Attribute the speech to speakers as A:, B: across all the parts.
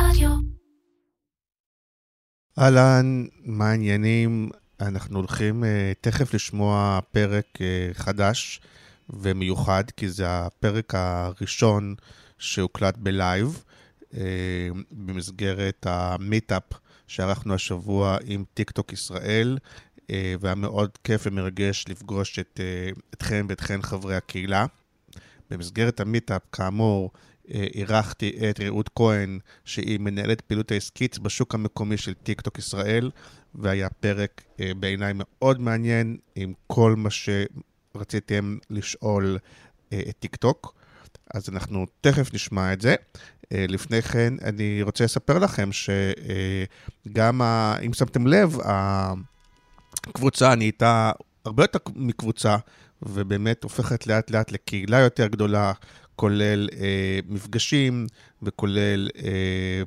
A: רדיו.
B: אהלן, מה העניינים? אנחנו הולכים אה, תכף לשמוע פרק אה, חדש ומיוחד, כי זה הפרק הראשון שהוקלט ב live, אה, במסגרת ה meetup שערכנו השבוע עם טיק טוק ישראל, אה, והיה מאוד כיף ומרגש לפגוש את, אה, אתכם ואתכן חברי הקהילה. במסגרת המיטאפ, כאמור, אירחתי את רעות כהן, שהיא מנהלת פעילות העסקית בשוק המקומי של טיק טוק ישראל, והיה פרק אה, בעיניי מאוד מעניין עם כל מה שרציתם לשאול אה, את טיק טוק. אז אנחנו תכף נשמע את זה. לפני כן, אני רוצה לספר לכם שגם, אם שמתם לב, הקבוצה נהייתה הרבה יותר מקבוצה, ובאמת הופכת לאט לאט לקהילה יותר גדולה, כולל אה, מפגשים וכולל אה,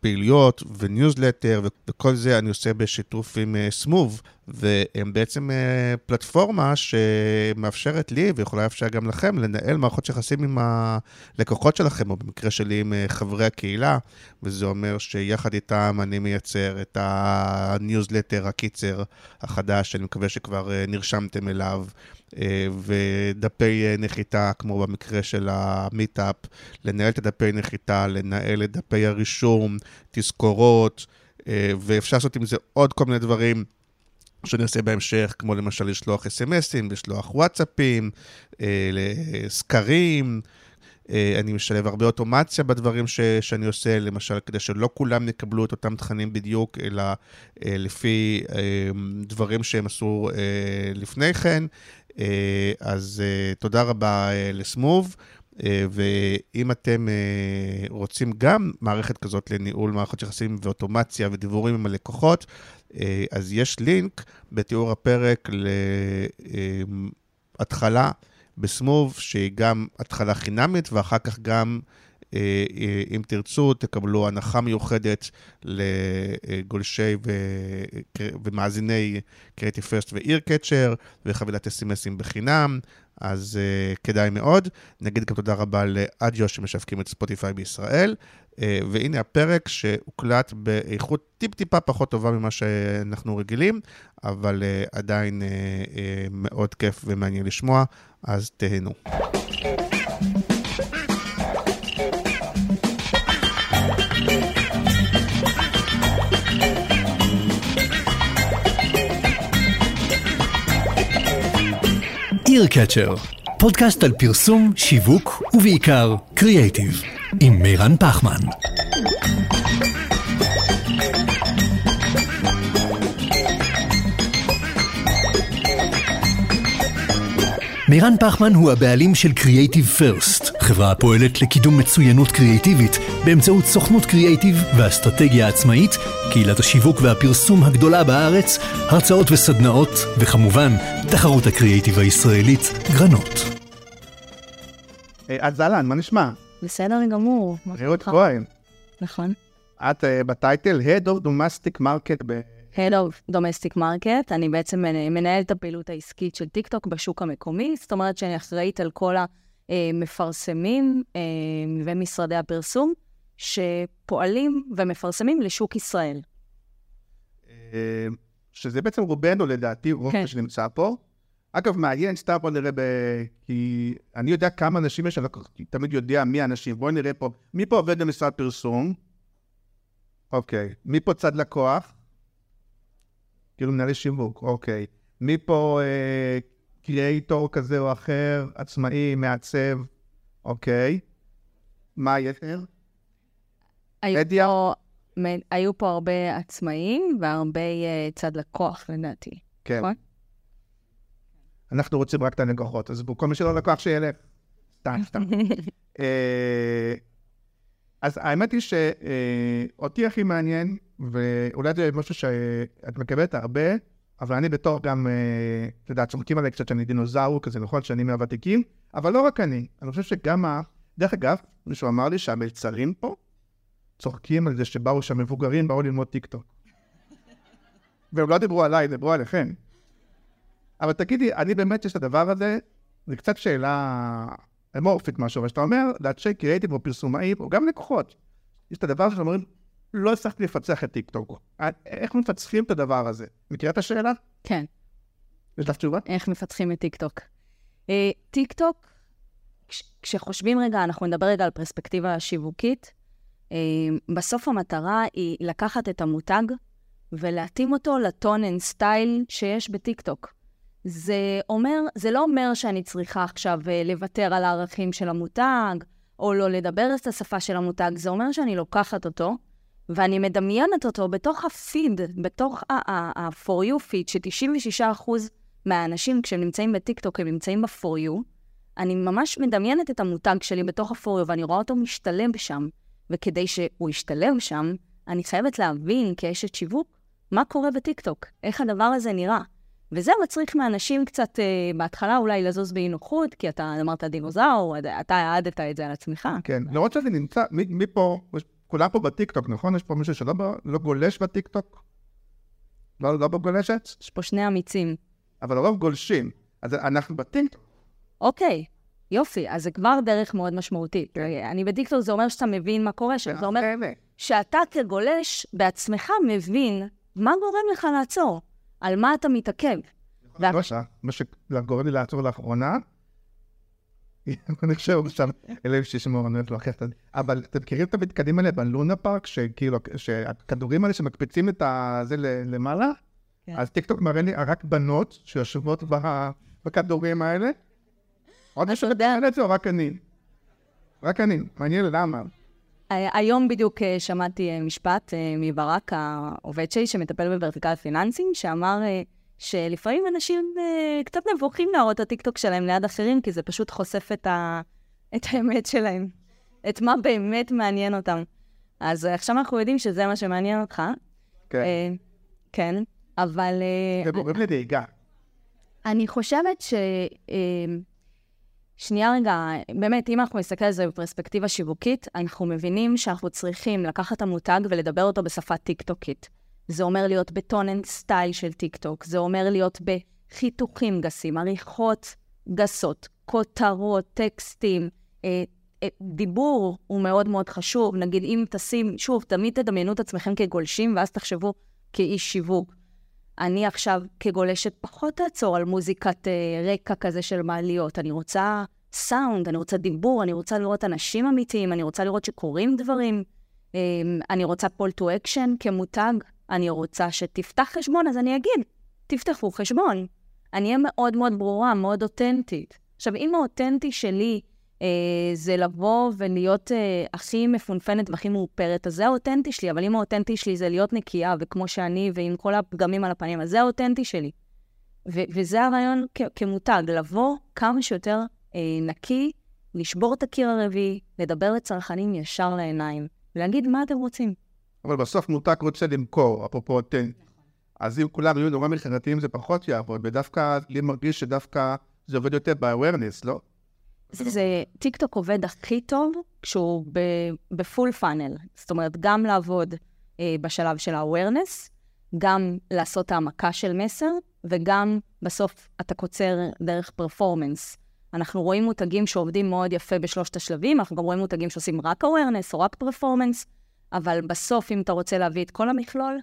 B: פעילויות וניוזלטר וכל זה אני עושה בשיתוף עם אה, smoove, והם בעצם אה, פלטפורמה שמאפשרת לי ויכולה לאפשר גם לכם לנהל מערכות יחסים עם הלקוחות שלכם, או במקרה שלי עם אה, חברי הקהילה, וזה אומר שיחד איתם אני מייצר את הניוזלטר, הקיצר החדש, שאני מקווה שכבר נרשמתם אליו. אה, ודפי אה, נחיתה, כמו במקרה של המיטאפ, לנהל את הדפי נחיתה, לנהל את דפי הרישום, תזכורות, אה, ואפשר לעשות עם זה עוד כל מיני דברים. שאני אעשה בהמשך, כמו למשל לשלוח אס.אם.אסים, לשלוח וואטסאפים, סקרים, אני משלב הרבה אוטומציה בדברים ש, שאני עושה, למשל, כדי שלא כולם יקבלו את אותם תכנים בדיוק, אלא לפי דברים שהם עשו לפני כן. אה, אז אה, תודה רבה אה, לסמוב. ואם אתם רוצים גם מערכת כזאת לניהול מערכות יחסים ואוטומציה ודיבורים עם הלקוחות, אז יש לינק בתיאור הפרק להתחלה בסמוב, שהיא גם התחלה חינמית, ואחר כך גם אה, אה, אם תרצו, תקבלו הנחה מיוחדת לגולשי ו... ומאזיני קריאיטיב פרסט ואיר קצ'ר, וחבילת אס.אם.אסים בחינם, אז uh, כדאי מאוד. נגיד גם תודה רבה לאדיו שמשווקים את ספוטיפיי בישראל. Uh, והנה הפרק שהוקלט באיכות טיפ-טיפה פחות טובה ממה שאנחנו רגילים, אבל uh, עדיין uh, uh, מאוד כיף ומעניין לשמוע, אז תהנו.
C: איר קצ'ר, פודקאסט על פרסום, שיווק ובעיקר קריאייטיב, עם מירן פחמן. מירן פחמן הוא הבעלים של Creative First, חברה הפועלת לקידום מצוינות קריאיטיבית באמצעות סוכנות קריאיטיב ואסטרטגיה עצמאית, קהילת השיווק והפרסום הגדולה בארץ, הרצאות וסדנאות, וכמובן, תחרות הקריאיטיב הישראלית, גרנות.
D: אה, אז אהלן, מה נשמע?
E: בסדר גמור.
D: רעות כהן.
E: נכון.
D: את uh, בטייטל Head of Domestic Market ב...
E: Head of Domestic Market, אני בעצם מנהלת הפעילות העסקית של טיקטוק בשוק המקומי, זאת אומרת שאני אחראית על כל המפרסמים אה, ומשרדי הפרסום שפועלים ומפרסמים לשוק ישראל.
D: אה, שזה בעצם רובנו לדעתי, רוב כן. שנמצא פה. אגב, מעניין, סתם בוא נראה ב... כי אני יודע כמה אנשים יש, אני תמיד יודע מי האנשים. בואו נראה פה. מי פה עובד במשרד פרסום? אוקיי. מי פה צד לקוח? כאילו מנהלי שיווק, אוקיי. מי פה אה, קריאייטור כזה או אחר, עצמאי, מעצב, אוקיי. מה היתר?
E: מדיה? היו פה הרבה עצמאים והרבה uh, צד לקוח, לדעתי.
D: כן. נכון? אנחנו רוצים רק את הלקוחות, אז כל מי שלא לקוח שילך. סתם, סתם. אה, אז האמת היא שאותי הכי מעניין, ואולי זה משהו שאת מקבלת הרבה, אבל אני בתור גם, את יודעת, צוחקים עליי קצת שאני דינוזאור כזה, נכון, שאני מהוותיקים, אבל לא רק אני, אני חושב שגם ה... דרך אגב, מישהו אמר לי שהמלצרים פה צוחקים על זה שבאו שם מבוגרים, באו ללמוד טיקטוק. והם לא דיברו עליי, דיברו עליכם. אבל תגידי, אני באמת, יש את הדבר הזה, זה קצת שאלה אמורפית משהו, אבל שאתה אומר, לאנשי קריאיטיב או פרסומאים, או גם לקוחות, יש את הדבר שאומרים, לא הצלחתי לפצח את טיקטוק. איך מפצחים את הדבר הזה? מכירה את השאלה?
E: כן.
D: יש לך תשובה?
E: איך מפצחים את טיקטוק. אה, טיקטוק, כש, כשחושבים רגע, אנחנו נדבר רגע על פרספקטיבה שיווקית, אה, בסוף המטרה היא לקחת את המותג ולהתאים אותו ל tone and style שיש בטיקטוק. זה אומר, זה לא אומר שאני צריכה עכשיו אה, לוותר על הערכים של המותג, או לא לדבר את השפה של המותג, זה אומר שאני לוקחת אותו, ואני מדמיינת אותו בתוך הפיד, בתוך ה-for you feed, ש-96% מהאנשים, כשהם נמצאים בטיקטוק, הם נמצאים ב-for you, אני ממש מדמיינת את המותג שלי בתוך ה-for you, ואני רואה אותו משתלב שם. וכדי שהוא ישתלב שם, אני חייבת להבין, כאשת שיווק, מה קורה בטיקטוק, איך הדבר הזה נראה. וזה מצריך מאנשים קצת, אה, בהתחלה אולי לזוז באי נוחות, כי אתה אמרת דינוזאור, אתה העדת את זה על עצמך.
D: כן, למרות שזה נמצא, מי, מי פה, כולם פה בטיקטוק, נכון? יש פה מישהו שלא לא גולש בטיקטוק? לא, לא גולשת?
E: יש פה שני אמיצים.
D: אבל הרוב גולשים. אז אנחנו בטיקטוק.
E: אוקיי, יופי, אז זה כבר דרך מאוד משמעותית. כן. אני בטיקטוק, זה אומר שאתה מבין מה קורה שם. זה אומר שאתה כגולש בעצמך מבין מה גורם לך לעצור, על מה אתה מתעכב.
D: מה שגורם לי לעצור לאחרונה, אני חושב שם, אלוהים שישמור, אני לא אחר אבל אתם מכירים את המתקנים האלה בלונה פארק, שכאילו, שהכדורים האלה שמקפיצים את זה למעלה? כן. אז טיקטוק מראה לי רק בנות שיושבות בכדורים האלה. עוד מישהו יודע את זה או רק אני? רק אני, מעניין למה.
E: היום בדיוק אה, שמעתי אה, משפט אה, מברק, העובד שלי, שמטפל ב vertical פיננסים, שאמר שלפעמים אנשים קצת נבוכים להראות את הטיקטוק שלהם ליד אחרים, כי זה פשוט חושף את, ה... את האמת שלהם, את מה באמת מעניין אותם. אז עכשיו אנחנו יודעים שזה מה שמעניין אותך.
D: כן.
E: כן. אבל...
D: זה אה, גורם לדאגה.
E: אני חושבת ש... אה, שנייה רגע, באמת, אם אנחנו נסתכל על זה בפרספקטיבה שיווקית, אנחנו מבינים שאנחנו צריכים לקחת את המותג ולדבר אותו בשפה טיקטוקית. זה אומר להיות ב tone and style של טיקטוק, זה אומר להיות בחיתוכים גסים, עריכות גסות, כותרות, טקסטים, אה, דיבור הוא מאוד מאוד חשוב. נגיד, אם תשים, שוב, תמיד תדמיינו את עצמכם כגולשים, ואז תחשבו כאיש שיווק. אני עכשיו כגולשת פחות אעצור על מוזיקת אה, רקע כזה של מעליות. אני רוצה סאונד, אני רוצה דיבור, אני רוצה לראות אנשים אמיתיים, אני רוצה לראות שקורים דברים. אה, אני רוצה call to action כמותג, אני רוצה שתפתח חשבון, אז אני אגיד, תפתחו חשבון. אני אהיה מאוד מאוד ברורה, מאוד אותנטית. עכשיו, אם האותנטי שלי זה לבוא ולהיות אה, הכי מפונפנת והכי מאופרת, אז זה האותנטי שלי, אבל אם האותנטי שלי זה להיות נקייה, וכמו שאני, ועם כל הפגמים על הפנים, אז זה האותנטי שלי. ו- וזה הרעיון כ- כמותג, לבוא כמה שיותר אה, נקי, לשבור את הקיר הרביעי, לדבר לצרכנים ישר לעיניים, ולהגיד מה אתם רוצים.
D: אבל בסוף מותג רוצה למכור, אפרופו אותנטי. אז אם כולם יהיו נורא מכירתיים זה פחות יעבוד, ודווקא לי מרגיש שדווקא זה עובד יותר ב-awareness, לא?
E: זה, זה טיקטוק עובד הכי טוב כשהוא ב full funnel. זאת אומרת, גם לעבוד אה, בשלב של ה-awareness, גם לעשות העמקה של מסר, וגם בסוף אתה קוצר דרך performance. אנחנו רואים מותגים שעובדים מאוד יפה בשלושת השלבים, אנחנו גם רואים מותגים שעושים רק awareness או רק performance, אבל בסוף, אם אתה רוצה להביא את כל המכלול,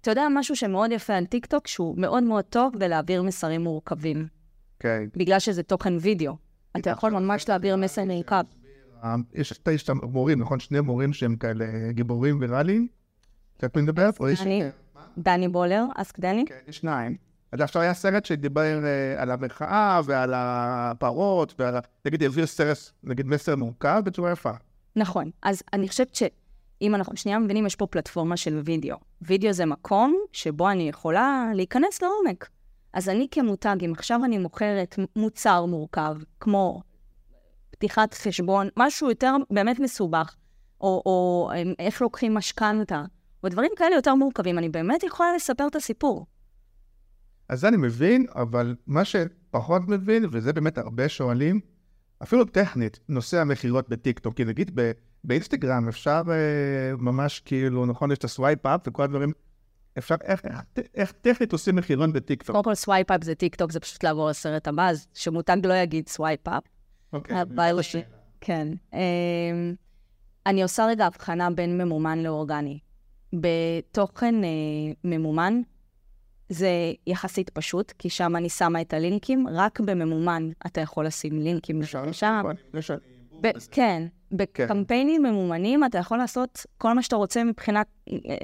E: אתה יודע משהו שמאוד יפה על טיקטוק, שהוא מאוד מאוד טוב בלהעביר מסרים מורכבים.
D: כן.
E: Okay. בגלל שזה תוכן וידאו. אתה יכול ממש להעביר מסר נרקב.
D: יש תשע מורים, נכון? שני מורים שהם כאלה גיבורים ויראליים. אתה יודעת מי מדבר?
E: דני בולר, אסק דני.
D: כן, יש שניים. אז עכשיו היה סרט שדיבר אה, על המחאה ועל הפרות, ועל, נגיד, העביר סרט, נגיד, מסר מורכב בצורה יפה.
E: נכון. אז אני חושבת שאם אנחנו שנייה מבינים, יש פה פלטפורמה של וידאו. וידאו זה מקום שבו אני יכולה להיכנס לעומק. אז אני כמותג, אם עכשיו אני מוכרת מוצר מורכב, כמו פתיחת חשבון, משהו יותר באמת מסובך, או, או איך לוקחים משכנתה, או דברים כאלה יותר מורכבים, אני באמת יכולה לספר את הסיפור.
D: אז זה אני מבין, אבל מה שפחות מבין, וזה באמת הרבה שואלים, אפילו טכנית, נושא המכירות בטיקטוק, כי נגיד באינסטגרם אפשר אה, ממש כאילו, נכון, יש את ה swipe up וכל הדברים, אפשר, איך, איך, איך טכנית עושים מכירות בטיקטוק?
E: קודם כל swipe up זה טיקטוק, זה פשוט לעבור לסרט הבא, אז שמותג לא יגיד swipe up.
D: אוקיי.
E: כן. אמ, אני עושה רגע הבחנה בין ממומן לאורגני. בתוכן אה, ממומן זה יחסית פשוט, כי שם אני שמה את הלינקים, רק בממומן אתה יכול לשים לינקים
D: שם.
E: ב- כן, בקמפיינים ממומנים אתה יכול לעשות כל מה שאתה רוצה מבחינת, אה,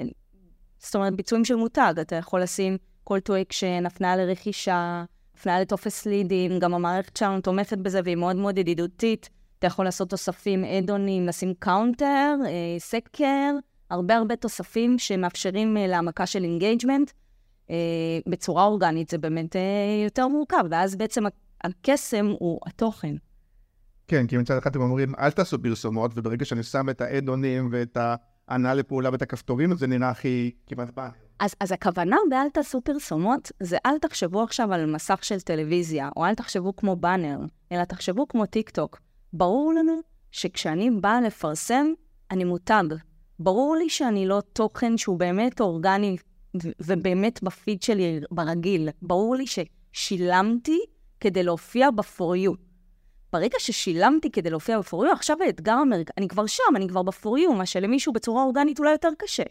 E: זאת אומרת, ביצועים של מותג. אתה יכול לשים call to action, הפניה לרכישה, הפניה לטופס לידים, גם המערכת שלנו תומכת בזה והיא מאוד מאוד ידידותית. אתה יכול לעשות תוספים add-on ים, לשים counter, אה, סקר, הרבה הרבה תוספים שמאפשרים אה, להעמקה של engagement. אה, בצורה אורגנית זה באמת יותר מורכב, ואז בעצם הקסם הוא התוכן.
D: כן, כי מצד אחד אתם אומרים, אל תעשו פרסומות, וברגע שאני שם את ה add-on ים ואת ההנעה לפעולה ואת הכפתורים, זה נראה הכי כמעט באנר.
E: אז, אז הכוונה ב"אל תעשו פרסומות" זה אל תחשבו עכשיו על מסך של טלוויזיה, או אל תחשבו כמו באנר, אלא תחשבו כמו טיק טוק. ברור לנו שכשאני באה לפרסם, אני מותג. ברור לי שאני לא תוכן שהוא באמת אורגני ובאמת בפיד שלי ברגיל. ברור לי ששילמתי כדי להופיע you. ברגע ששילמתי כדי להופיע you, עכשיו האתגר המרכזי, אני כבר שם, אני כבר you, מה שלמישהו בצורה אורגנית אולי יותר קשה.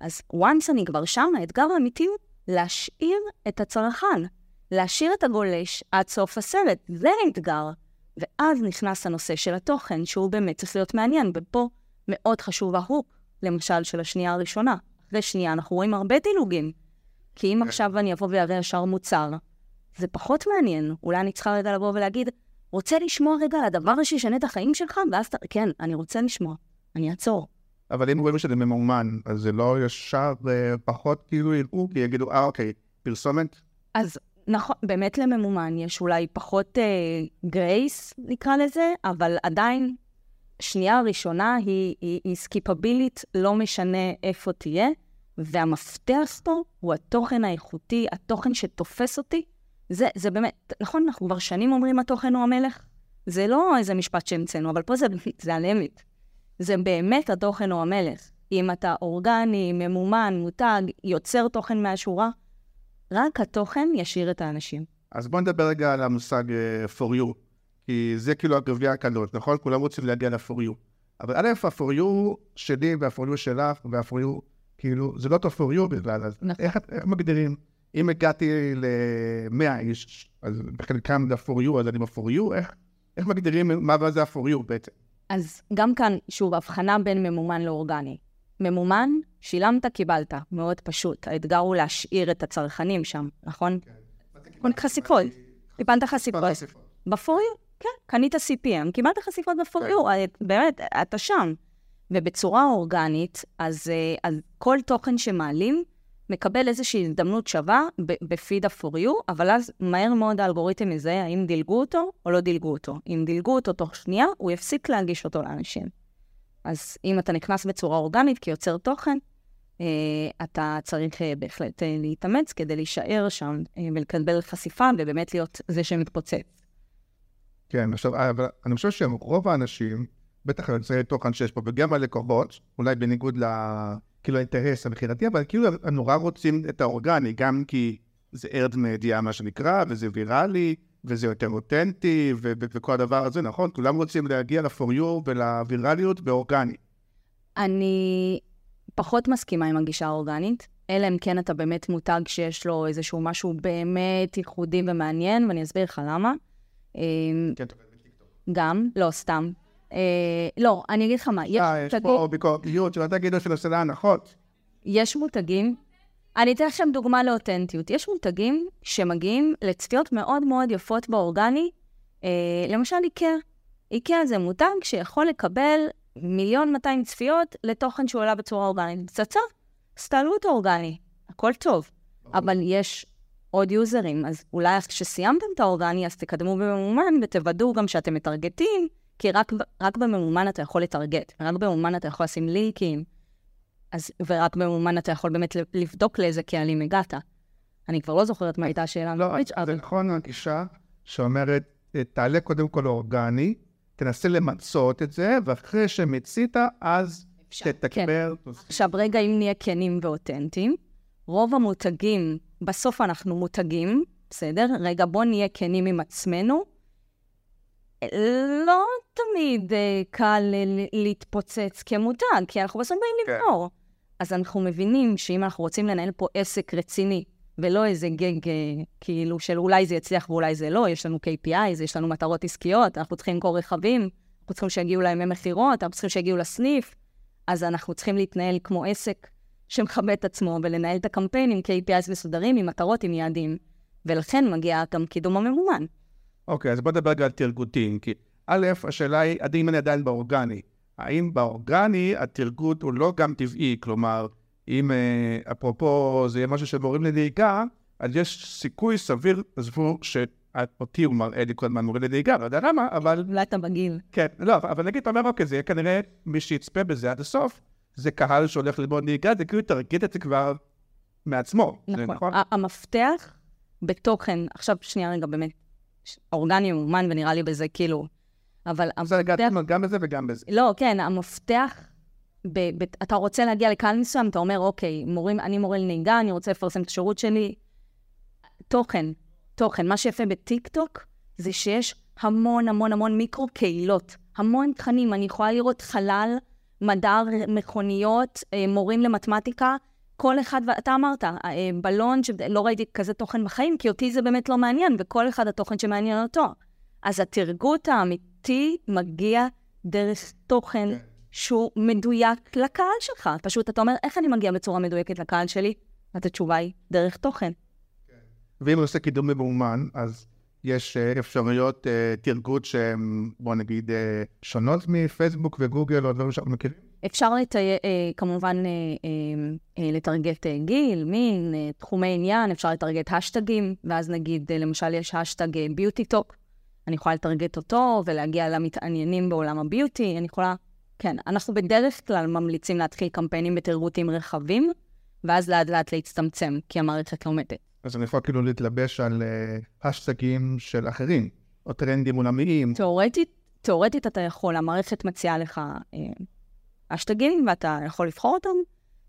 E: אז once אני כבר שם, האתגר האמיתי הוא להשאיר את הצרכן, להשאיר את הגולש עד סוף הסרט. זה האתגר. ואז נכנס הנושא של התוכן, שהוא באמת צריך להיות מעניין, ופה מאוד חשוב ההוק, למשל, של השנייה הראשונה. אחרי שנייה אנחנו רואים הרבה דילוגים. כי אם כן. עכשיו אני אבוא ואראה ישר מוצר, זה פחות מעניין. אולי אני צריכה רגע לבוא ולהגיד, רוצה לשמוע רגע על הדבר שישנה את החיים שלך? ואז, כן, אני רוצה לשמוע. אני אעצור.
D: אבל אם רואים שזה ממומן, אז זה לא ישר אה, פחות כאילו יראו, כי יגידו, אה, אוקיי, פרסומת?
E: אז נכון, באמת לממומן יש אולי פחות אה, גרייס, נקרא לזה, אבל עדיין, שנייה ראשונה היא, היא, היא סקיפבילית, לא משנה איפה תהיה, והמפתח פה הוא התוכן האיכותי, התוכן שתופס אותי. זה, זה באמת, נכון, אנחנו כבר שנים אומרים התוכן הוא המלך. זה לא איזה משפט שהמצאנו, אבל פה זה, זה הלמית. זה באמת התוכן הוא המלך. אם אתה אורגני, ממומן, מותג, יוצר תוכן מהשורה, רק התוכן ישאיר את האנשים.
D: אז בוא נדבר רגע על המושג uh, for you, כי זה כאילו הגביע הקלות, נכון? כולם רוצים להגיע ל-for you. אבל א', ה-for you שלי וה-for you שלך וה-for you, כאילו, זה לא טוב for you בכלל, אז נכון. איך, איך מגדירים? אם הגעתי ל-100 איש, אז בחלקם זה ה-for you, אז אני ב-for you, איך, איך מגדירים מה זה ה-for you בעצם?
E: אז גם כאן, שוב, הבחנה בין ממומן לאורגני. ממומן, שילמת, קיבלת. מאוד פשוט. האתגר הוא להשאיר את הצרכנים שם, נכון? כן. חשיפות. קיבלת חשיפות. בפוריו, כן, קנית CPM, קיבלת חשיפות בפוריו, כן. אה, באמת, אתה שם. ובצורה אורגנית, אז, אה, אז כל תוכן שמעלים, מקבל איזושהי הזדמנות שווה בפיד ה-for אבל אז מהר מאוד האלגוריתם יזהה האם דילגו אותו או לא דילגו אותו. אם דילגו אותו תוך שנייה, הוא יפסיק להגיש אותו לאנשים. אז אם אתה נכנס בצורה אורגנית כיוצר תוכן, אה, אתה צריך אה, בהחלט אה, להתאמץ כדי להישאר שם ולקבל חשיפה ובאמת להיות זה שמתפוצץ.
D: כן, עכשיו, אבל אני חושב שרוב האנשים, בטח יוצרי תוכן שיש פה, וגם הלקוחות, אולי בניגוד ל... כאילו האינטרס המכירתי, אבל כאילו הם נורא רוצים את האורגני, גם כי זה ארד מידיעה, מה שנקרא, וזה ויראלי, וזה יותר אותנטי, ו- ו- וכל הדבר הזה, נכון? כולם רוצים להגיע ל-for you ולוויראליות באורגני.
E: אני פחות מסכימה עם הגישה האורגנית, אלא אם כן אתה באמת מותג שיש לו איזשהו משהו באמת ייחודי ומעניין, ואני אסביר לך למה.
D: אמ, כן, אתה
E: גם, לא, סתם. אה, לא, אני אגיד לך מה,
D: יש מותגים... יש פה ביקורתיות, שלא תגידו של השאלה הנחות.
E: יש מותגים אני אתן לכם דוגמה לאותנטיות. יש מותגים שמגיעים לצפיות מאוד מאוד יפות באורגני, אה, למשל איקאה. איקאה זה מותג שיכול לקבל מיליון 200 צפיות לתוכן שהוא עלה בצורה אורגנית. פצצה, סתלו את האורגני, הכל טוב. אבל יש עוד יוזרים, אז אולי כשסיימתם את האורגני, אז תקדמו בממומן ותוודאו גם שאתם מטרגטים, כי רק, רק בממומן אתה יכול לטרגט, רק בממומן אתה יכול לשים לינקים. אז, ורק במומן אתה יכול באמת לבדוק לאיזה קהלים הגעת. אני כבר לא זוכרת מה הייתה השאלה.
D: לא, זה נכון הגישה שאומרת, אה, תעלה קודם כל אורגני, תנסה למצות את זה, ואחרי שמצית, אז תתקבר.
E: כן. עכשיו, רגע, אם נהיה כנים ואותנטיים, רוב המותגים, בסוף אנחנו מותגים, בסדר? רגע, בואו נהיה כנים עם עצמנו. לא תמיד אה, קל ל- להתפוצץ כמותג, כי אנחנו בסוף באים
D: כן.
E: למכור. אז אנחנו מבינים שאם אנחנו רוצים לנהל פה עסק רציני, ולא איזה גג אה, כאילו של אולי זה יצליח ואולי זה לא, יש לנו KPIs, יש לנו מטרות עסקיות, אנחנו צריכים למכור רכבים, אנחנו צריכים שיגיעו לימי מכירות, אנחנו צריכים שיגיעו לסניף, אז אנחנו צריכים להתנהל כמו עסק שמכבד את עצמו ולנהל את הקמפיין עם KPIs מסודרים, עם מטרות, עם יעדים. ולכן מגיע גם קידום הממומן.
D: אוקיי, אז בוא נדבר רגע על תרגותים, כי א', השאלה היא, האם אני עדיין באורגני? האם באורגני התרגות הוא לא גם טבעי, כלומר, אם אה, אפרופו זה יהיה משהו של מורים לנהיגה, אז יש סיכוי סביר, עזבו, שאותי הוא מראה לי כל הזמן מורה לנהיגה, לא יודע למה, אבל
E: אולי אתה בגיל.
D: כן, לא, אבל נגיד, אתה אומר, אוקיי, זה יהיה כנראה מי שיצפה בזה עד הסוף, זה קהל שהולך ללמוד נהיגה, זה כאילו תרגיל את זה כבר מעצמו.
E: נכון.
D: נכון?
E: המפתח בתוכן, עכשיו שנייה רגע, באמת, אורגני ממומן ונראה לי בזה כאילו, אבל המפתח,
D: גם בזה וגם בזה.
E: לא, כן, המפתח, ב, ב, אתה רוצה להגיע לקהל מסוים, אתה אומר, אוקיי, מורים, אני מורה לנהיגה, אני רוצה לפרסם את השירות שלי. תוכן, תוכן. מה שיפה בטיקטוק זה שיש המון המון המון מיקרו-קהילות, המון תכנים. אני יכולה לראות חלל, מדע, מכוניות, אה, מורים למתמטיקה, כל אחד, ואתה אמרת, אה, בלון, שלא ראיתי כזה תוכן בחיים, כי אותי זה באמת לא מעניין, וכל אחד התוכן שמעניין אותו. אז התרגות האמיתי מגיע דרך תוכן
D: כן.
E: שהוא מדויק לקהל שלך. פשוט אתה אומר, איך אני מגיע בצורה מדויקת לקהל שלי? אז התשובה היא, דרך תוכן.
D: ואם הוא עושה קידום ממומן, אז יש אה, אפשרויות אה, תרגות שהן, בוא נגיד, שונות מפייסבוק וגוגל או דברים שאנחנו מכירים?
E: אפשר לתי... אה, כמובן אה, אה, לטרגט גיל, מין, תחומי עניין, אפשר לטרגט האשטגים, ואז נגיד, למשל, יש האשטג BeautyTok, אני יכולה לטרגט אותו ולהגיע למתעניינים בעולם ה beauty, אני יכולה... כן, אנחנו בדרך כלל ממליצים להתחיל קמפיינים בטרגוטים רחבים, ואז לאט לאט להצטמצם, כי המערכת לומדת.
D: אז אני יכול כאילו להתלבש על האשטגים של אחרים, או טרנדים עולמיים.
E: תאורטית, תאורטית אתה יכול, המערכת מציעה לך אשטגים, ואתה יכול לבחור אותם,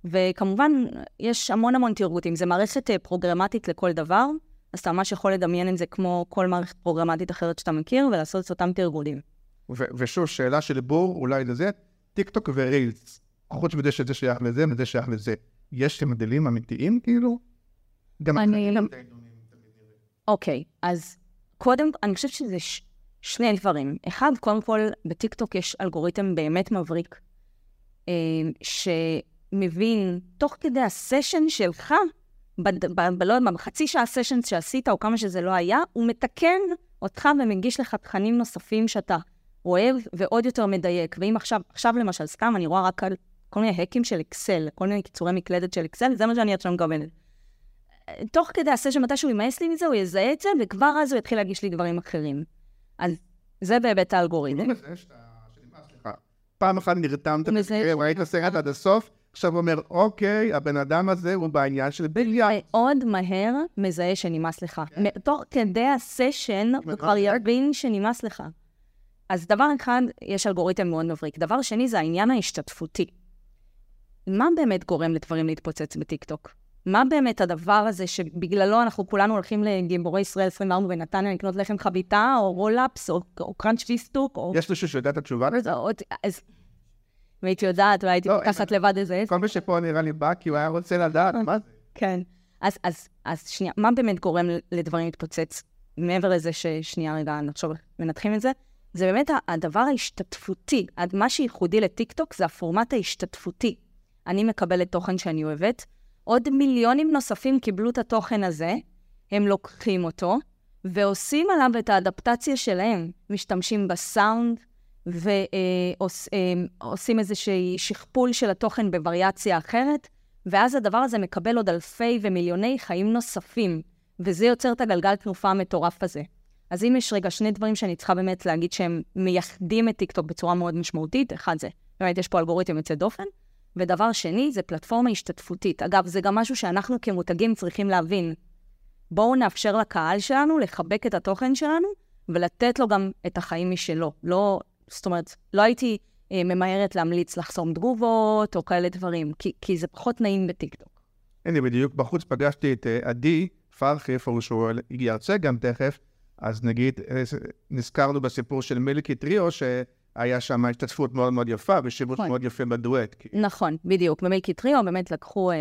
E: וכמובן, יש המון המון תרגותים. זו מערכת אה, פרוגרמטית לכל דבר, אז אתה ממש יכול לדמיין את זה כמו כל מערכת פרוגרמטית אחרת שאתה מכיר, ולעשות את אותם תרגולים.
D: ושוב, שאלה של בור, אולי לזה, טיק טוק ורילס. חוץ מזה שזה שייך לזה וזה שייך לזה. יש הבדלים אמיתיים כאילו? גם
E: אני לא-. אוקיי, אז קודם, אני חושבת שזה ש... שני דברים. אחד, קודם כל, בטיקטוק יש אלגוריתם באמת מבריק, שמבין, תוך כדי הסשן שלך, לא יודע בחצי שעה סשן שעשית, או כמה שזה לא היה, הוא מתקן אותך ומגיש לך תכנים נוספים שאתה אוהב, ועוד יותר מדייק. ואם עכשיו, עכשיו למשל, סתם, אני רואה רק על כל מיני האקים של אקסל, כל מיני קיצורי מקלדת של אקסל, זה מה שאני עכשיו מקבלת. תוך כדי הסשן, מתי שהוא ימאס לי מזה, הוא יזהה את זה, וכבר אז הוא יתחיל להגיש לי דברים אחרים. אז זה בהיבט האלגוריתם.
D: לא מזהה שאתה... שנמאס לך. פעם אחת נרתמת,
E: מזהה-
D: ראית סרט עד הסוף, עכשיו אומר, אוקיי, הבן אדם הזה הוא בעניין של ביליארד.
E: מאוד מהר מזהה שנמאס לך. מ- תוך כדי הסשן, הוא כבר יבין שנמאס לך. אז דבר אחד, יש אלגוריתם מאוד מבריק. דבר שני, זה העניין ההשתתפותי. מה באמת גורם לדברים להתפוצץ בטיקטוק? מה באמת הדבר הזה שבגללו אנחנו כולנו הולכים לגיבורי ישראל 24 בנתניה לקנות לחם חביתה, או roll-ups, או, או crunch פיסטוק, או...
D: יש מישהו שיודע את התשובה לזה?
E: אז. אם הייתי יודעת, אולי הייתי
D: לא,
E: פותחת לבד איזה.
D: כל מי שפה נראה לי בא כי הוא היה רוצה לדעת מה זה.
E: כן. אז, אז, אז שנייה, מה באמת גורם לדברים להתפוצץ? מעבר לזה ששנייה רגע נחשוב, מנתחים את זה, זה באמת הדבר ההשתתפותי. מה שייחודי לטיקטוק זה הפורמט ההשתתפותי. אני מקבלת תוכן שאני אוהבת, עוד מיליונים נוספים קיבלו את התוכן הזה, הם לוקחים אותו, ועושים עליו את האדפטציה שלהם. משתמשים בסאונד, ועושים איזושהי שכפול של התוכן בווריאציה אחרת, ואז הדבר הזה מקבל עוד אלפי ומיליוני חיים נוספים, וזה יוצר את הגלגל תנופה המטורף הזה. אז אם יש רגע שני דברים שאני צריכה באמת להגיד שהם מייחדים את טיקטוק בצורה מאוד משמעותית, אחד זה, באמת יש פה אלגוריתם יוצא דופן, ודבר שני זה פלטפורמה השתתפותית. אגב, זה גם משהו שאנחנו כמותגים צריכים להבין. בואו נאפשר לקהל שלנו לחבק את התוכן שלנו ולתת לו גם את החיים משלו. לא, זאת אומרת, לא הייתי אה, ממהרת להמליץ לחסום תגובות או כאלה דברים, כי, כי זה פחות נעים בטיקטוק.
D: הנה, בדיוק בחוץ פגשתי את אה, עדי פרחי, איפה שהוא ירצה גם תכף, אז נגיד, אה, נזכרנו בסיפור של מילקי טריו, שהיה שם השתתפות מאוד מאוד יפה ושימוש
E: נכון.
D: מאוד יפה בדואט. כי-
E: נכון, בדיוק. במילקי טריו באמת לקחו אה, אה,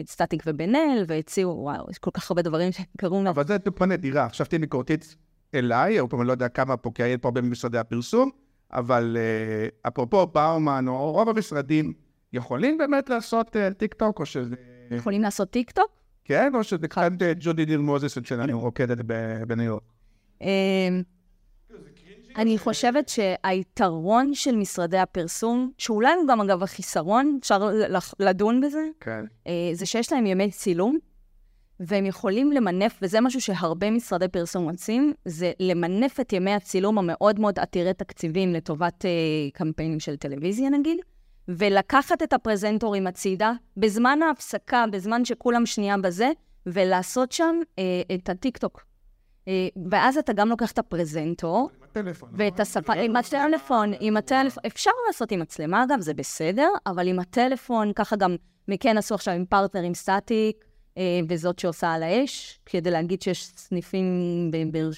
E: את סטטיק ובן אל והציעו, וואו, יש כל כך הרבה דברים שקרו. מה-
D: אבל זה טיפה נדירה. עכשיו תהיה ביקורתית אליי, או פעם לא יודע כמה פה, כי היה פה הרבה ממשרדי הפרסום, אבל אה, אפרופו באומן, או רוב המשרדים, יכולים באמת לעשות אה, טיק טוק, או שזה...
E: יכולים לעשות טיק טוק?
D: כן, או שזה קצת ג'ודי דיר מוזס אצלנו רוקדת ב- בניו יורק.
E: אני חושבת שהיתרון של משרדי הפרסום, שאולי הוא גם אגב החיסרון, אפשר לדון בזה,
D: כן.
E: אה, זה שיש להם ימי צילום, והם יכולים למנף, וזה משהו שהרבה משרדי פרסום רוצים, זה למנף את ימי הצילום המאוד מאוד עתירי תקציבים לטובת אה, קמפיינים של טלוויזיה נגיד, ולקחת את הפרזנטורים הצידה, בזמן ההפסקה, בזמן שכולם שנייה בזה, ולעשות שם אה, את הטיקטוק. אה, ואז אתה גם לוקח את הפרזנטור,
D: הטלפון.
E: ואת השפה, עם הטלפון, עם הטלפון, אפשר לעשות עם מצלמה אגב, זה בסדר, אבל עם הטלפון, ככה גם מקאן עשו עכשיו עם פרטנר, עם סטטיק, אה, וזאת שעושה על האש, כדי להגיד שיש סניפים בבאר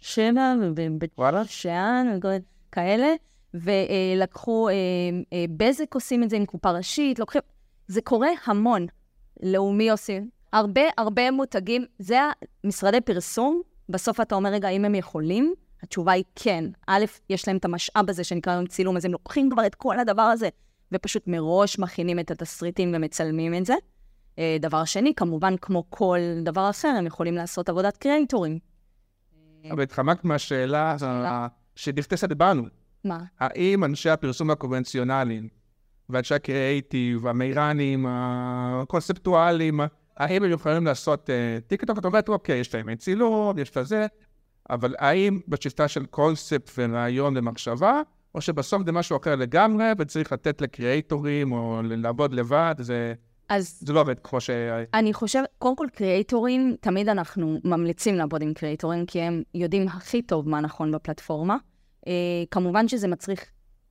E: שבע ובבית. שאן וכל כאלה, ולקחו, אה, בזק עושים את זה עם קופה ראשית, לוקחים, זה קורה המון. לאומי עושים. הרבה, הרבה מותגים, זה משרדי פרסום, בסוף אתה אומר, רגע, האם הם יכולים? התשובה היא כן. א', יש להם את המשאב הזה שנקרא היום צילום, אז הם לוקחים כבר את כל הדבר הזה, ופשוט מראש מכינים את התסריטים ומצלמים את זה. אה, דבר שני, כמובן, כמו כל דבר אחר, הם יכולים לעשות עבודת קריאייטורים.
D: אבל התחמקת מהשאלה שנכנסת בנו.
E: מה?
D: האם אנשי הפרסום הקונבנציונליים ואנשי הקריאייטיב, המאיראנים, הקונספטואלים, האם הם יכולים לעשות אה, טיק טוק? אתה אומר, אוקיי, יש להם צילום, יש לזה, אבל האם בשיטה של קונספט ורעיון ומחשבה, או שבסוף זה משהו אחר לגמרי, וצריך לתת לקריאייטורים או לעבוד לבד, זה,
E: אז
D: זה לא עובד כמו ש...
E: אני חושבת, קודם כל קריאייטורים, תמיד אנחנו ממליצים לעבוד עם קריאייטורים, כי הם יודעים הכי טוב מה נכון בפלטפורמה. אה, כמובן שזה מצריך,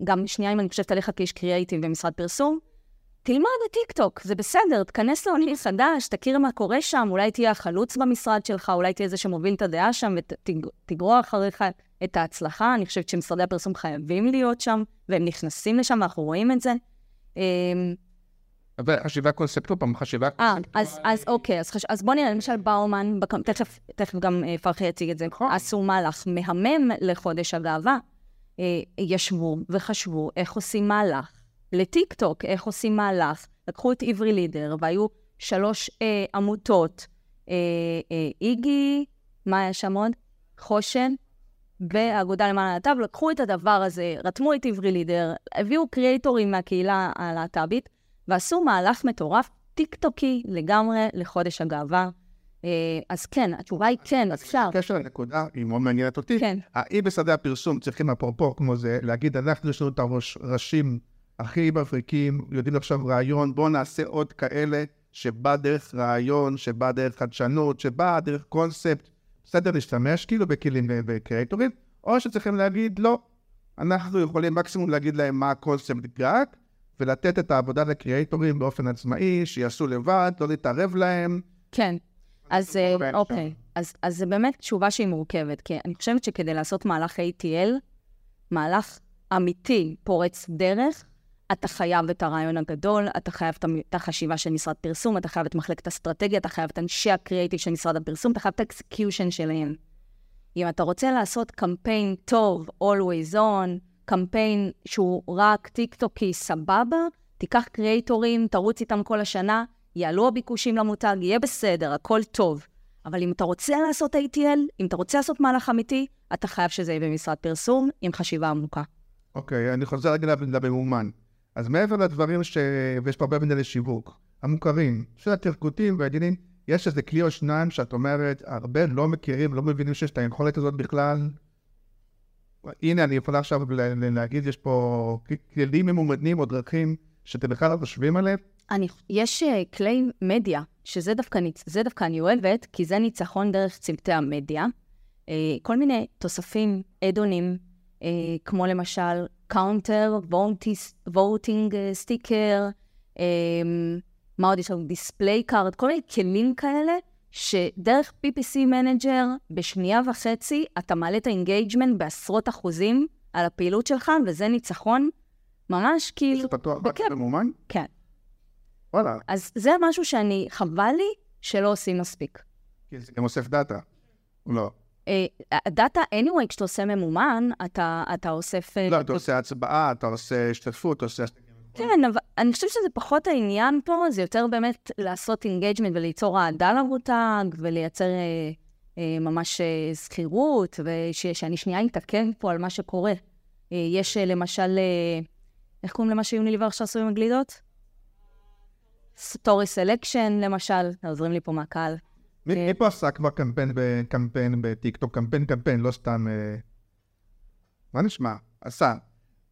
E: גם שנייה אם אני חושבת עליך כאיש קריאייטיב במשרד פרסום, תלמד את טיקטוק, זה בסדר, תכנס לעולם חדש, תכיר מה קורה שם, אולי תהיה החלוץ במשרד שלך, אולי תהיה זה שמוביל את הדעה שם ותגרור אחריך את ההצלחה. אני חושבת שמשרדי הפרסום חייבים להיות שם, והם נכנסים לשם, ואנחנו רואים את זה.
D: אבל חשיבה קונספטואלית, פעם חשיבה
E: אה, אז, אז אוקיי, אז, חש... אז בוא נראה, למשל באומן, בק... תכף, תכף גם אה, פרחי יציג את זה,
D: נכון.
E: עשו מהלך מהמם לחודש הגאווה. אה, ישבו וחשבו איך עושים מהלך לטיקטוק, איך עושים מהלך. לקחו את עברי לידר, והיו שלוש אה, עמותות, אה, אה, איגי, מה היה שם עוד? חושן, והאגודה למען הלהט"ב, לקחו את הדבר הזה, רתמו את עברי לידר, הביאו קריאייטורים מהקהילה הלהט"בית, ועשו מהלך מטורף, טיקטוקי לגמרי לחודש הגאווה. אה, אז כן, התשובה היא כן, אפשר.
D: בקשר לנקודה, היא מאוד מעניינת אותי.
E: כן.
D: האם בשדה הפרסום צריכים אפרופו כמו זה, להגיד, אנחנו יש לנו את הראשים הכי מבריקים, יודעים עכשיו רעיון, בואו נעשה עוד כאלה, שבא דרך רעיון, שבא דרך חדשנות, שבא דרך קונספט, בסדר להשתמש כאילו בכלים וקריאטורים, או שצריכים להגיד, לא, אנחנו יכולים מקסימום להגיד להם מה הקונספט רק, ולתת את העבודה לקריאטורים באופן עצמאי, שיעשו לבד, לא להתערב להם.
E: כן. אז אה, אוקיי, אז, אז זה באמת תשובה שהיא מורכבת, כי אני חושבת שכדי לעשות מהלך ATL, מהלך אמיתי, פורץ דרך, אתה חייב את הרעיון הגדול, אתה חייב את החשיבה של משרד פרסום, אתה חייב את מחלקת אסטרטגיה, אתה חייב את אנשי הקריאיטיב של משרד הפרסום, אתה חייב את ה execution שלהם. אם אתה רוצה לעשות קמפיין טוב, always on, קמפיין שהוא רק טיקטוקי, סבבה, תיקח קריאייטורים, תרוץ איתם כל השנה, יעלו הביקושים למותג, יהיה בסדר, הכל טוב. אבל אם אתה רוצה לעשות ATL, אם אתה רוצה לעשות מהלך אמיתי, אתה חייב שזה יהיה במשרד פרסום עם חשיבה עמוקה.
D: אוקיי, אני חוזר רגע לממומן. אז מעבר לדברים ש... ויש פה הרבה מנהלי שיווק, המוכרים, של הטרגוטים והעניינים, יש איזה כלי או שניים שאת אומרת, הרבה לא מכירים, לא מבינים שיש את היכולת הזאת בכלל. הנה, אני יכולה עכשיו להגיד, יש פה כלים ממומנים או דרכים שאתם בכלל לא חושבים עליהם.
E: אני, יש אה, כלי מדיה, שזה דווקא, דווקא אני אוהבת, כי זה ניצחון דרך צמתי המדיה. אה, כל מיני תוספים, add-on ים, אה, כמו למשל counter, voting sticker, מה עוד יש לנו? display card, כל מיני כלים כאלה, שדרך PPC manager, בשנייה וחצי, אתה מעלה את ה engagement בעשרות אחוזים על הפעילות שלך, וזה ניצחון ממש כאילו...
D: זה פתוח רק. בממומן?
E: כן.
D: וואלה,
E: אז זה משהו שאני, חבל לי שלא עושים מספיק.
D: כי זה גם אוסף דאטה. לא.
E: אה, הדאטה, anyway, כשאתה עושה ממומן, אתה, אתה אוסף... אה,
D: לא, אתה עושה הצבעה, אתה עושה השתתפות, אתה עושה...
E: כן, אבל אני חושבת שזה פחות העניין פה, זה יותר באמת לעשות engagement וליצור אהדה למותג, ולייצר אה, אה, ממש אה, זכירות, ושאני שנייה אתעכב פה על מה שקורה. אה, יש אה, למשל, אה, איך קוראים למה שיוניליבר עכשיו עשו עם הגלידות? story selection, למשל, עוזרים לי פה מהקהל.
D: מי פה עשה כבר קמפיין בקמפיין בטיקטוק? קמפיין קמפיין, לא סתם... אה, מה נשמע? עשה.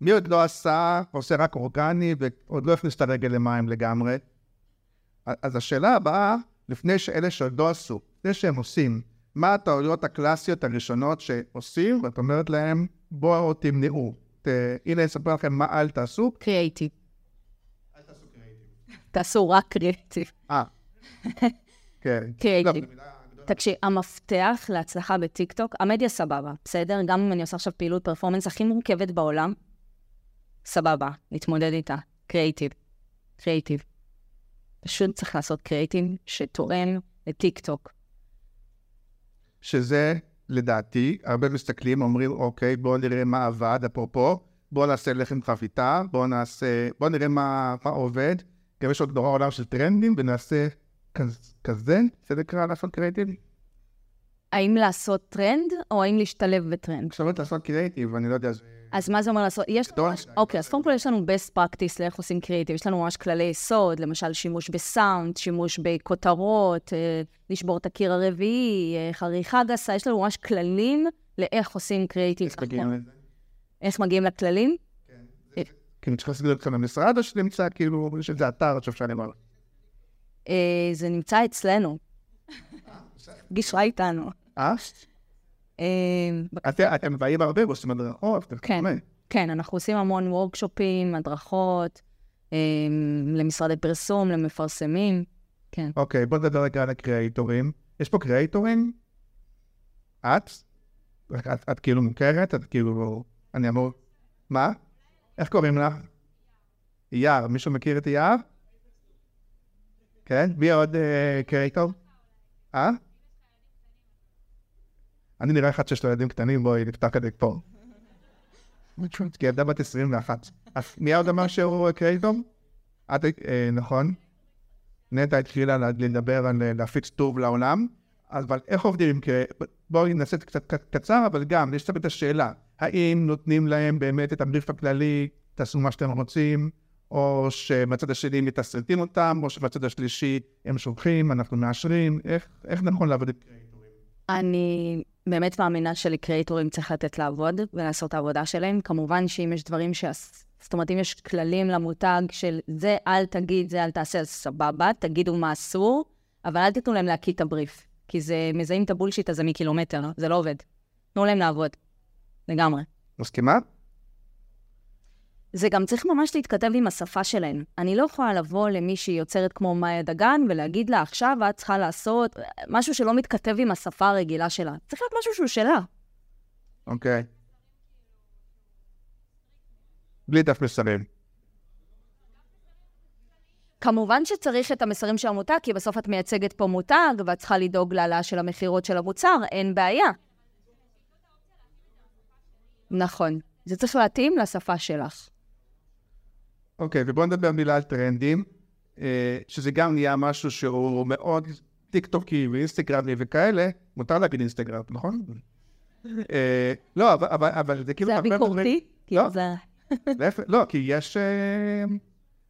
D: מי עוד לא עשה, עושה רק אורגני, ועוד לא הכניס את הרגל למים לגמרי? אז השאלה הבאה, לפני שאלה שעוד לא עשו, לפני שהם עושים, מה הטעויות הקלאסיות הראשונות שעושים, ואת אומרת להם, בואו תמנעו. הנה, אני אספר לכם מה אל תעשו.
E: קריאייטיב. תעשו רק קריאייטיב.
D: אה. כן.
E: קריאייטיב.
D: לא.
E: תקשיב, המפתח להצלחה בטיקטוק, המדיה סבבה, בסדר? גם אם אני עושה עכשיו פעילות performance הכי מורכבת בעולם, סבבה, נתמודד איתה. creative. creative. פשוט צריך לעשות קריאייטיב שתואם לטיקטוק.
D: שזה, לדעתי, הרבה מסתכלים, אומרים, אוקיי, בואו נראה מה עבד, אפרופו, בואו נעשה לחם חביתה, בואו נעשה, בואו נראה מה, מה עובד. גם יש עוד נורא עולם של טרנדים, ונעשה כזה, זה נקרא לעשות קריאיטיב?
E: האם לעשות טרנד, או האם להשתלב בטרנד?
D: עכשיו אומרת לעשות קריאיטיב, אני לא יודע.
E: אז מה זה אומר לעשות? יש לנו. ממש, אוקיי, אז קודם כל יש לנו best practice לאיך עושים קריאיטיב. יש לנו ממש כללי יסוד, למשל שימוש בסאונד, שימוש בכותרות, אה, לשבור את הקיר הרביעי, אה, עריכה גסה, יש לנו ממש כללים לאיך עושים קריאיטיב.
D: איך מגיעים לזה?
E: איך מגיעים לכללים?
D: כאילו, צריך להסביר אתכם למשרד, או שנמצא, כאילו, יש איזה אתר שאפשר לומר?
E: אה, זה נמצא אצלנו. גישרה איתנו.
D: אה?
E: אה,
D: אתם- באים הרבה ועושים הדרכות,
E: כן. כן, אנחנו עושים המון וורקשופים, הדרכות, אה, למשרדי פרסום, למפרסמים. כן.
D: אוקיי, בוא נדבר רגע על הקריאייטורים. יש פה קריאייטורים? את? את, את כאילו מוכרת? את כאילו... אני אמור... מה? איך קוראים לך? אייר. מישהו מכיר את אייר? כן? מי עוד אה, קריאייטור? אה? אני נראה אחד שיש לו ילדים קטנים, בואי נפתח זה פה. כי ילדה בת 21. אז מי עוד אמר שהוא קריאייטור? את, אה, נכון. נטע התחילה לה- לדבר על אה, להפיץ טוב לעולם, אבל איך עובדים עם קרי... בואי נעשה את קצת קצר, אבל גם, יש תמיד את השאלה, האם נותנים להם באמת את הבריף הכללי, תעשו מה שאתם רוצים, או שמהצד השני מתסרטים אותם, או שמהצד השלישי הם שולחים, אנחנו מאשרים, איך, איך נכון לעבוד עם קריאטורים?
E: אני באמת מאמינה שלקריאטורים צריך לתת לעבוד ולעשות את העבודה שלהם. כמובן שאם יש דברים ש... זאת אומרת, אם יש כללים למותג של זה אל תגיד, זה אל תעשה, אז סבבה, תגידו מה אסור, אבל אל תיתנו להם להקיא את הבריף. כי זה, מזהים את הבולשיט הזה מקילומטר, זה לא עובד. תנו להם לעבוד. לגמרי.
D: מסכימה?
E: זה גם צריך ממש להתכתב עם השפה שלהם. אני לא יכולה לבוא למישהי יוצרת כמו מאיה דגן ולהגיד לה, עכשיו את צריכה לעשות משהו שלא מתכתב עם השפה הרגילה שלה. צריך להיות משהו שהוא שלה.
D: אוקיי. בלי דף מסרים.
E: כמובן שצריך את המסרים של המותג, כי בסוף את מייצגת פה מותג, ואת צריכה לדאוג להעלאה של המכירות של המוצר, אין בעיה. נכון. זה צריך להתאים לשפה שלך.
D: אוקיי, ובואו נדבר מילה על טרנדים, אה, שזה גם נהיה משהו שהוא מאוד טיק טוקי ואינסטגרמי וכאלה, מותר להגיד אינסטגרם, נכון? אה, לא, אבל- אבל אבל זה כאילו...
E: זה הביקורתי?
D: דברים-
E: כאילו
D: לא.
E: זה...
D: לא, כי יש... אה,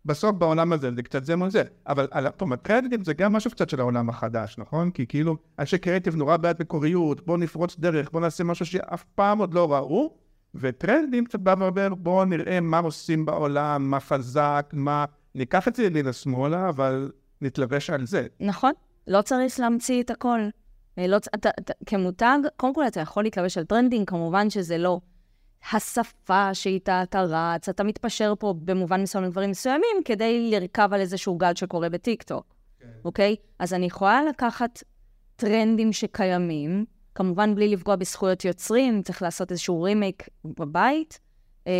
D: בסוף בעולם הזה זה קצת זה מול זה, אבל על הפעם הטרנדים זה גם משהו קצת של העולם החדש, נכון? כי כאילו, אנשי קריאיטיב נורא בעד מקוריות, בואו נפרוץ דרך, בואו נעשה משהו שאף פעם עוד לא ראו, וטרנדים קצת בא ואומר, בואו נראה מה עושים בעולם, מה חזק, מה... ניקח את זה ימינה שמאלה, אבל נתלבש על זה.
E: נכון, לא צריך להמציא את הכל. אה, לא, אתה, אתה, כמותג, קודם כל אתה יכול להתלבש על trending, כמובן שזה לא השפה שאיתה אתה רץ, אתה מתפשר פה במובן מסוים לדברים מסוימים כדי לרכב על איזשהו גל שקורה בטיקטוק, אוקיי? אז אני יכולה לקחת טרנדים שקיימים, כמובן בלי לפגוע בזכויות יוצרים, צריך לעשות איזשהו רימייק בבית, אה,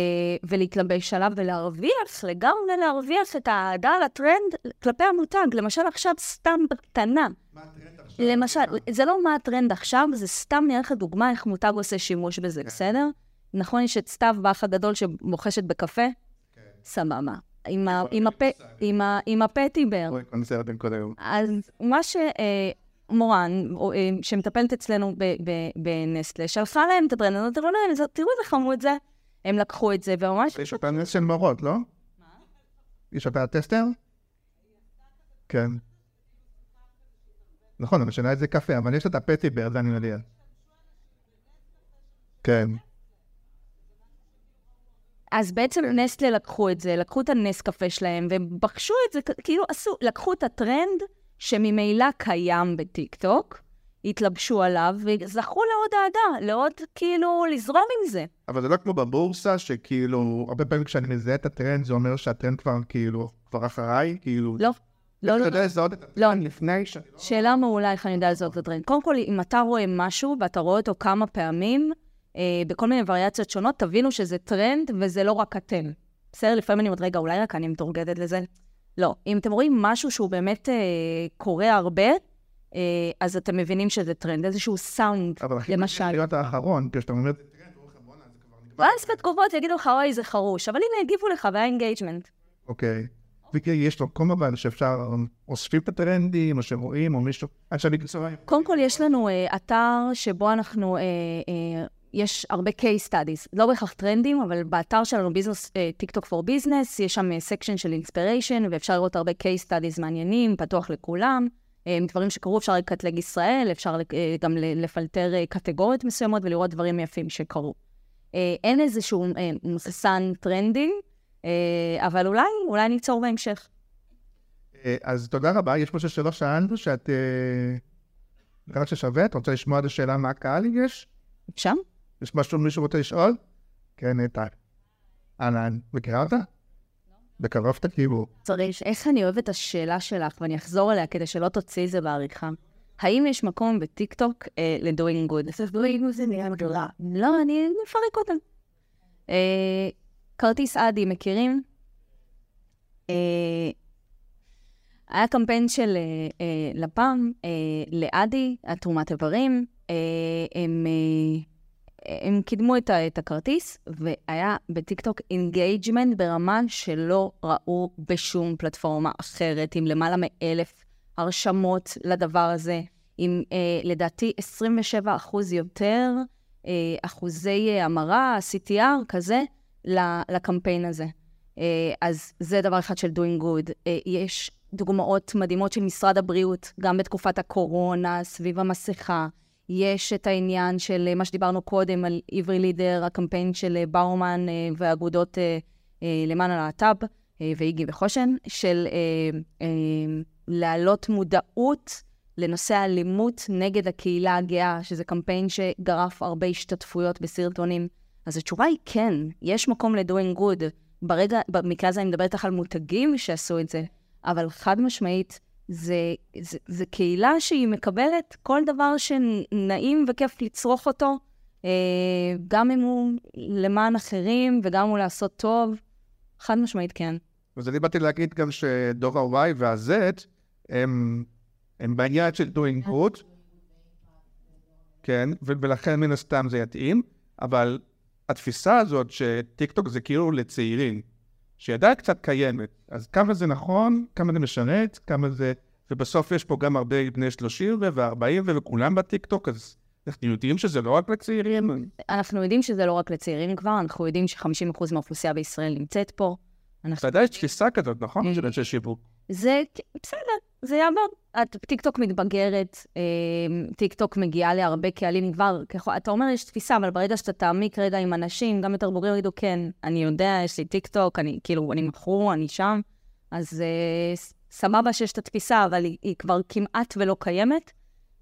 E: ולהתלבש עליו ולהרוויח, לגמרי להרוויח את האהדה לטרנד כלפי המותג. למשל עכשיו, סתם בקטנה.
D: מה הטרנד עכשיו?
E: למשל, זה לא מה הטרנד עכשיו, זה סתם נראה לך דוגמה איך מותג עושה שימוש בזה, בסדר? נכון, יש את סתיו, באח הגדול שבוחשת בקפה? סבבה. עם ה- עם הפ- עם ה- עם הפטיבר. אז מה שמורן, שמטפלת אצלנו בנסטלה, שלחה להם את הטרנד תראו איזה חמוד זה. הם לקחו את זה, וממש...
D: יש אותה נס של מורות, לא? יש אותה טסטר? כן. נכון, אבל שינה את זה קפה, אבל יש את הפטי בר, זה אני יודע. כן.
E: אז בעצם נסטלה לקחו את זה, לקחו את הנס קפה שלהם, והם בחשו את זה, כאילו עשו, לקחו את הטרנד שממילא קיים בטיקטוק, התלבשו עליו, וזכו לעוד אהדה, לעוד, כאילו, לזרום עם זה.
D: אבל זה לא כמו בבורסה, שכאילו, הרבה פעמים כשאני מזהה את הטרנד, זה אומר שהטרנד כבר כאילו, כבר אחריי, כאילו...
E: לא, לא,
D: אתה
E: לא.
D: יודע לזהות את
E: לא.
D: הטרנד לפני שאני לא...
E: שאלה מעולה איך אני יודע לזהות את הטרנד. קודם כל, אם אתה רואה משהו ואתה רואה אותו כמה פעמים, אה, בכל מיני וריאציות שונות, תבינו שזה טרנד וזה לא רק אתם. בסדר? לפעמים אני אומרת, רגע, אולי רק אני מטורגטת לזה? לא. אם אתם רואים משהו שהוא באמת אה, קורה הרבה, אה, אז אתם מבינים שזה טרנד, איזשהו סאונד,
D: אבל הכי מעניין
E: למשל.
D: להיות האחרון, כשאתה אומר.
E: ואז בתגובות יגידו לך, אוי, זה חרוש. אבל הנה, הגיבו לך, והיה engagement.
D: אוקיי. ויש לו מקום אבל שאפשר, אוספים את הטרנדים, או שרואים, או מישהו, עד שאני בצורה...
E: קודם כל, יש לנו אה, אתר שבו אנחנו, אה, אה, יש הרבה case studies, לא בהכרח טרנדים, אבל באתר שלנו, business, TikTok for Business, יש שם section של inspiration, ואפשר לראות הרבה case studies מעניינים, פתוח לכולם. אה, דברים שקרו, אפשר לקטלג ישראל, אפשר אה, גם לפלטר אה, קטגוריות מסוימות ולראות דברים יפים שקרו. אה, אין איזשהו אה, מוססן טרנדי, אה, אבל אולי, אולי ניצור בהמשך.
D: אה, אז תודה רבה, יש משהו שלא שאלנו, שאת... אה, נראה ששווה? את רוצה לשמוע את השאלה מה הקהל יש?
E: אפשר?
D: יש משהו מישהו רוצה לשאול? כן, נטע. אהלן, מכירה אותה? בקרוב תכירו.
E: צריך, איך אני אוהבת את השאלה שלך, ואני אחזור אליה כדי שלא תוציאי את זה בעריכה. האם יש מקום בטיקטוק אה, ל-doing good? אז doing good זה נראה גדולה. לא, אני אפרק אותם. אה, כרטיס אדי, מכירים? אה, היה קמפיין של לפ"ם, לאדי, התרומת איברים. הם, הם קידמו את, את הכרטיס, והיה בטיקטוק engagement ברמה שלא ראו בשום פלטפורמה אחרת, עם למעלה מאלף הרשמות לדבר הזה, עם אה, לדעתי 27 אחוז יותר אה, אחוזי אה, המרה, CTR כזה, לקמפיין הזה. אה, אז זה דבר אחד של doing good. אה, יש דוגמאות מדהימות של משרד הבריאות, גם בתקופת הקורונה, סביב המסכה. יש את העניין של אה, מה שדיברנו קודם על עברי לידר, הקמפיין של אה, באומן אה, והאגודות למען הלהט"ב, ואיגי וחושן, של להעלות מודעות לנושא האלימות נגד הקהילה הגאה, שזה קמפיין שגרף הרבה השתתפויות בסרטונים. אז התשובה היא כן, יש מקום ל-doing good. ברגע, במקרה הזה אני מדברת איתך על מותגים שעשו את זה, אבל חד משמעית, זה, זה, זה קהילה שהיא מקבלת כל דבר שנעים וכיף לצרוך אותו, אה, גם אם הוא למען אחרים וגם אם הוא לעשות טוב, חד משמעית כן.
D: אז אני באתי להגיד גם שדור ה-Y וה-Z הם, הם בעניין של doing good, כן, ולכן מן הסתם זה יתאים, אבל התפיסה הזאת שטיקטוק זה כאילו לצעירים, שהיא עדיין קצת קיימת, אז כמה זה נכון, כמה זה משרת, כמה זה... ובסוף יש פה גם הרבה בני 30 ו-40 וכולם בטיקטוק, אז אנחנו יודעים שזה לא רק לצעירים.
E: אנחנו יודעים שזה לא רק לצעירים כבר, אנחנו יודעים ש-50% מהאוכלוסייה בישראל נמצאת פה. אנחנו...
D: ודאי יש תפיסה כזאת, נכון? של אנשי שיווק.
E: זה בסדר, זה יעבור. את- טיקטוק מתבגרת, אה, טיקטוק מגיעה להרבה קהלים כבר, ככל- אתה אומר יש תפיסה, אבל ברגע שאתה תעמיק רגע עם אנשים, גם יותר בוגרים יגידו, כן, אני יודע, יש לי טיקטוק, אני כאילו, אני מכור, אני שם, אז אה, סבבה שיש את התפיסה, אבל היא, היא כבר כמעט ולא קיימת.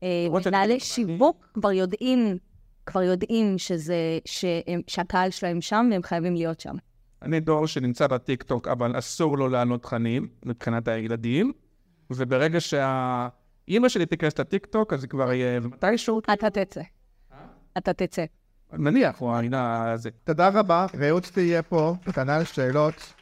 E: אה, מנהלי שיווק כבר יודעים, כבר יודעים שזה, שהם, שהקהל שלהם שם והם חייבים להיות שם.
D: אני דור שנמצא בטיקטוק, אבל אסור לו לעלות תכנים מבחינת הילדים, וברגע אמא שלי תיכנס לטיקטוק, אז זה כבר יהיה מתישהו.
E: אתה תצא. אתה תצא.
D: נניח, או העינה הזה. תודה רבה, רעות תהיה פה, כנ"ל שאלות.